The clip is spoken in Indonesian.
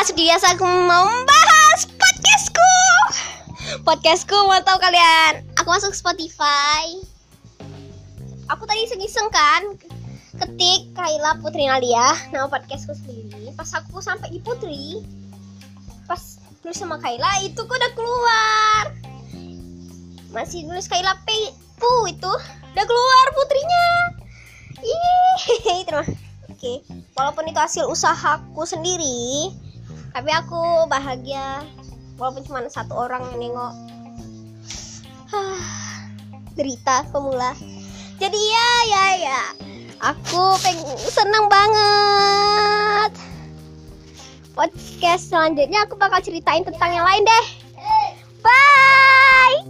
Seperti biasa aku mau membahas podcastku. Podcastku mau tahu kalian? Aku masuk Spotify. Aku tadi iseng-iseng kan Ketik Kaila Putri Nadia Nama podcastku sendiri. Pas aku sampai di Putri Pas tulis sama Kaila itu kok udah keluar. Masih tulis Kaila P Pu itu Udah keluar putrinya. Ih, terima Oke, walaupun itu hasil usahaku sendiri, tapi aku bahagia walaupun cuma satu orang menengok derita pemula. Jadi ya ya ya, aku peng senang banget. Podcast selanjutnya aku bakal ceritain tentang yang lain deh. Bye.